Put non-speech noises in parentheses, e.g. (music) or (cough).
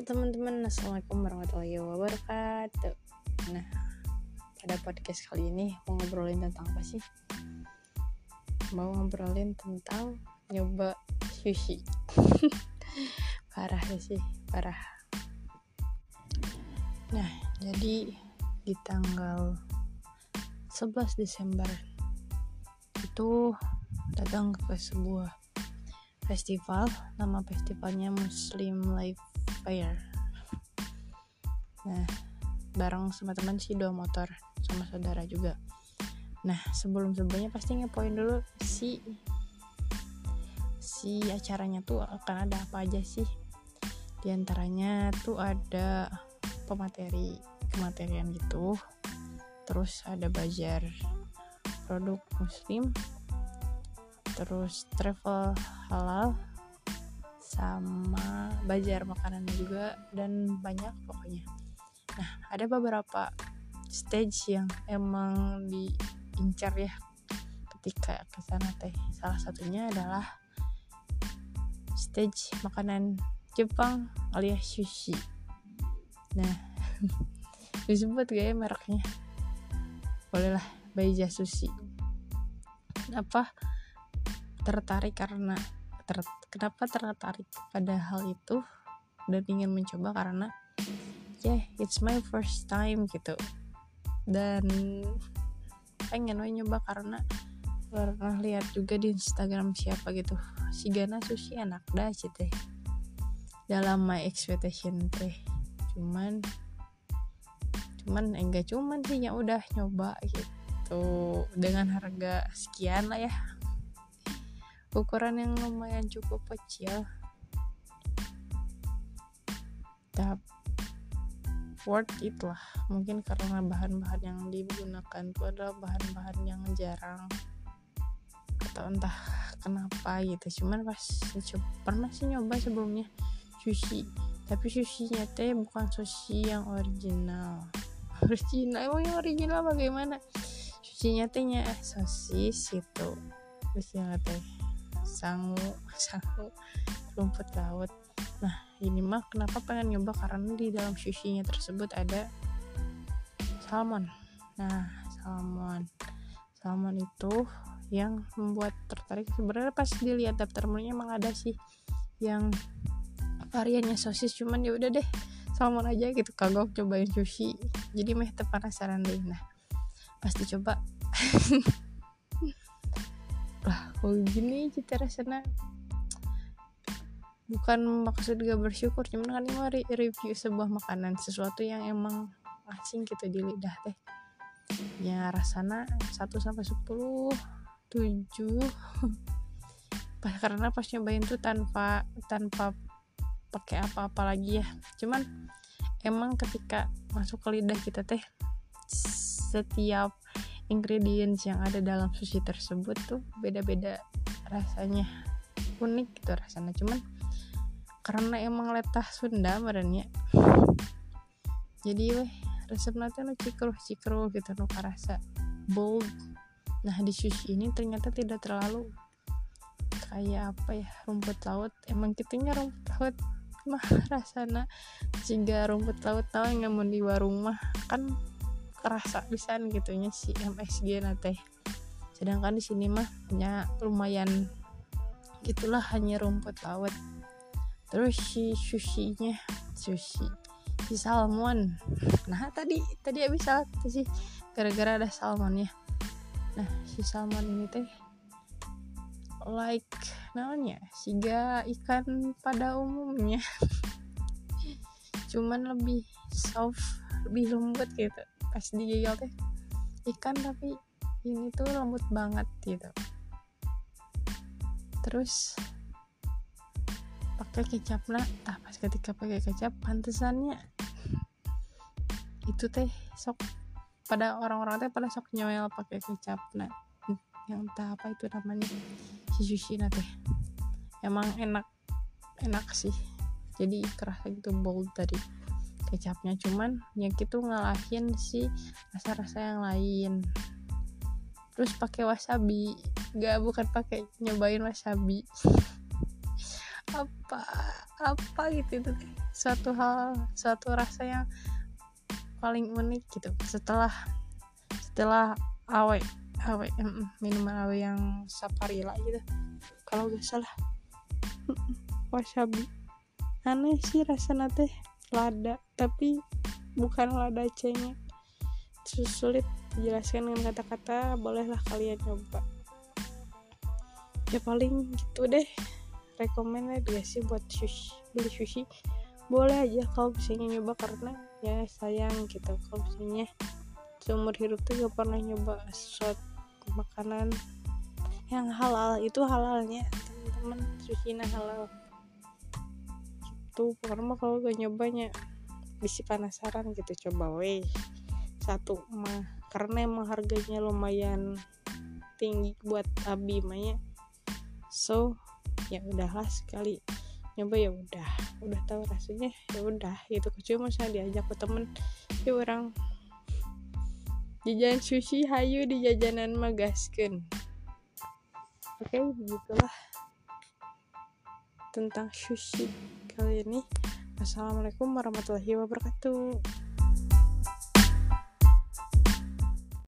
Teman-teman, Assalamualaikum warahmatullahi wabarakatuh. Nah, pada podcast kali ini mau ngobrolin tentang apa sih? Mau ngobrolin tentang nyoba sushi. (laughs) Parah sih, parah. Nah, jadi di tanggal 11 Desember itu datang ke sebuah festival. Nama festivalnya Muslim Life Fair nah bareng sama teman sih dua motor sama saudara juga. Nah sebelum sebelumnya pasti ngepoin dulu si si acaranya tuh akan ada apa aja sih. Di antaranya tuh ada pemateri kematerian gitu. Terus ada bazar produk muslim. Terus travel halal sama bazar makanan juga dan banyak pokoknya. Nah ada beberapa stage yang emang diincar ya ketika ke sana teh. Salah satunya adalah stage makanan Jepang alias sushi. Nah (laughs) disebut gak ya mereknya? Bolehlah Baija Sushi. Apa? Tertarik karena ter, kenapa tertarik pada hal itu dan ingin mencoba karena yeah, it's my first time gitu. Dan pengen we nyoba karena pernah lihat juga di Instagram siapa gitu. Si Gana Sushi enak dah sih dalam my expectation teh. Cuman cuman enggak cuman sih ya udah nyoba gitu. Dengan harga sekian lah ya ukuran yang lumayan cukup kecil. Tapi worth it lah. Mungkin karena bahan-bahan yang digunakan itu adalah bahan-bahan yang jarang. Atau entah kenapa gitu. Cuman pas pernah sih nyoba sebelumnya sushi. Tapi sushinya teh bukan sushi yang original. (laughs) Original? Emang yang original bagaimana? Sushinya tehnya sosis itu terus yang teh sangu sangu rumput laut. Nah ini mah kenapa pengen nyoba? Karena di dalam sushinya tersebut ada salmon. Nah salmon. Salmon itu yang membuat tertarik. Sebenarnya pas dilihat daftar menunya emang ada sih yang variannya sosis cuman ya udah deh salmon aja gitu. Kagok cobain sushi. Jadi meh penasaran deh. Nah pas dicoba (laughs) lah kok gini cita rasanya bukan maksud gak bersyukur cuman kan ini review sebuah makanan sesuatu yang emang asing gitu di lidah teh. Ya rasanya 1 sampai 10 7 (laughs) pas karena pas nyobain tuh tanpa tanpa pakai apa-apa lagi ya. Cuman emang ketika masuk ke lidah kita teh setiap ingredients yang ada dalam sushi tersebut tuh beda-beda rasanya. Unik gitu rasanya cuman karena emang letah Sunda badannya jadi weh resep nanti lo cikruh cikruh gitu lo rasa bold. Nah di sushi ini ternyata tidak terlalu kayak apa ya rumput laut. Emang kitanya rumput laut mah (laughs) rasanya. Jika rumput laut tahu nggak mau di warung mah kan kerasa bisa gitunya si MSG nate sedangkan di sini mah ya lumayan gitulah hanya rumput laut. Terus si sushinya sushi si salmon. Nah tadi tadi habis salah sih gara-gara ada salmonnya. Nah si salmon ini teh like namanya siga ikan pada umumnya. (laughs) Cuman lebih soft lebih lembut gitu pas digigil teh ikan tapi ini tuh lembut banget gitu. Terus pakai kecap lah. Ah pas ketika pakai kecap pantesannya itu teh sok pada orang-orang teh pada sok nyoel pakai kecap. Nah yang entah apa itu namanya si sushi teh. Emang enak enak sih. Jadi kerasa gitu bold tadi kecapnya cuman yang itu ngalahin si rasa-rasa yang lain. Terus pakai wasabi. Nggak bukan pakai nyobain wasabi. (laughs) Apa apa gitu itu suatu hal suatu rasa yang paling unik gitu. Setelah setelah awe awe minuman awe yang saparila gitu. Kalau gak salah. (laughs) Wasabi. Aneh sih rasa teh lada tapi bukan lada cengek. Sulit dijelaskan dengan kata-kata bolehlah kalian coba ya paling gitu deh. Rekomend ya sih buat sushi beli sushi. Boleh aja kalau misalnya nyoba karena ya sayang gitu. Kalau misalnya seumur hidup tuh gak pernah nyoba sesuatu makanan yang halal. Itu halalnya teman-teman. Sushi nah halal gitu karena kalau gak nyobanya bisa penasaran gitu coba weh. Satu mah karena emang harganya lumayan tinggi buat abi mah so ya udahlah sekali. Nyoba ya udah udah tahu rasanya ya udah gitu. Kecuali misalnya diajak ke temen ya orang jajan sushi hayu di jajanan magasken oke okay, begitulah tentang sushi kali ini. Assalamualaikum warahmatullahi wabarakatuh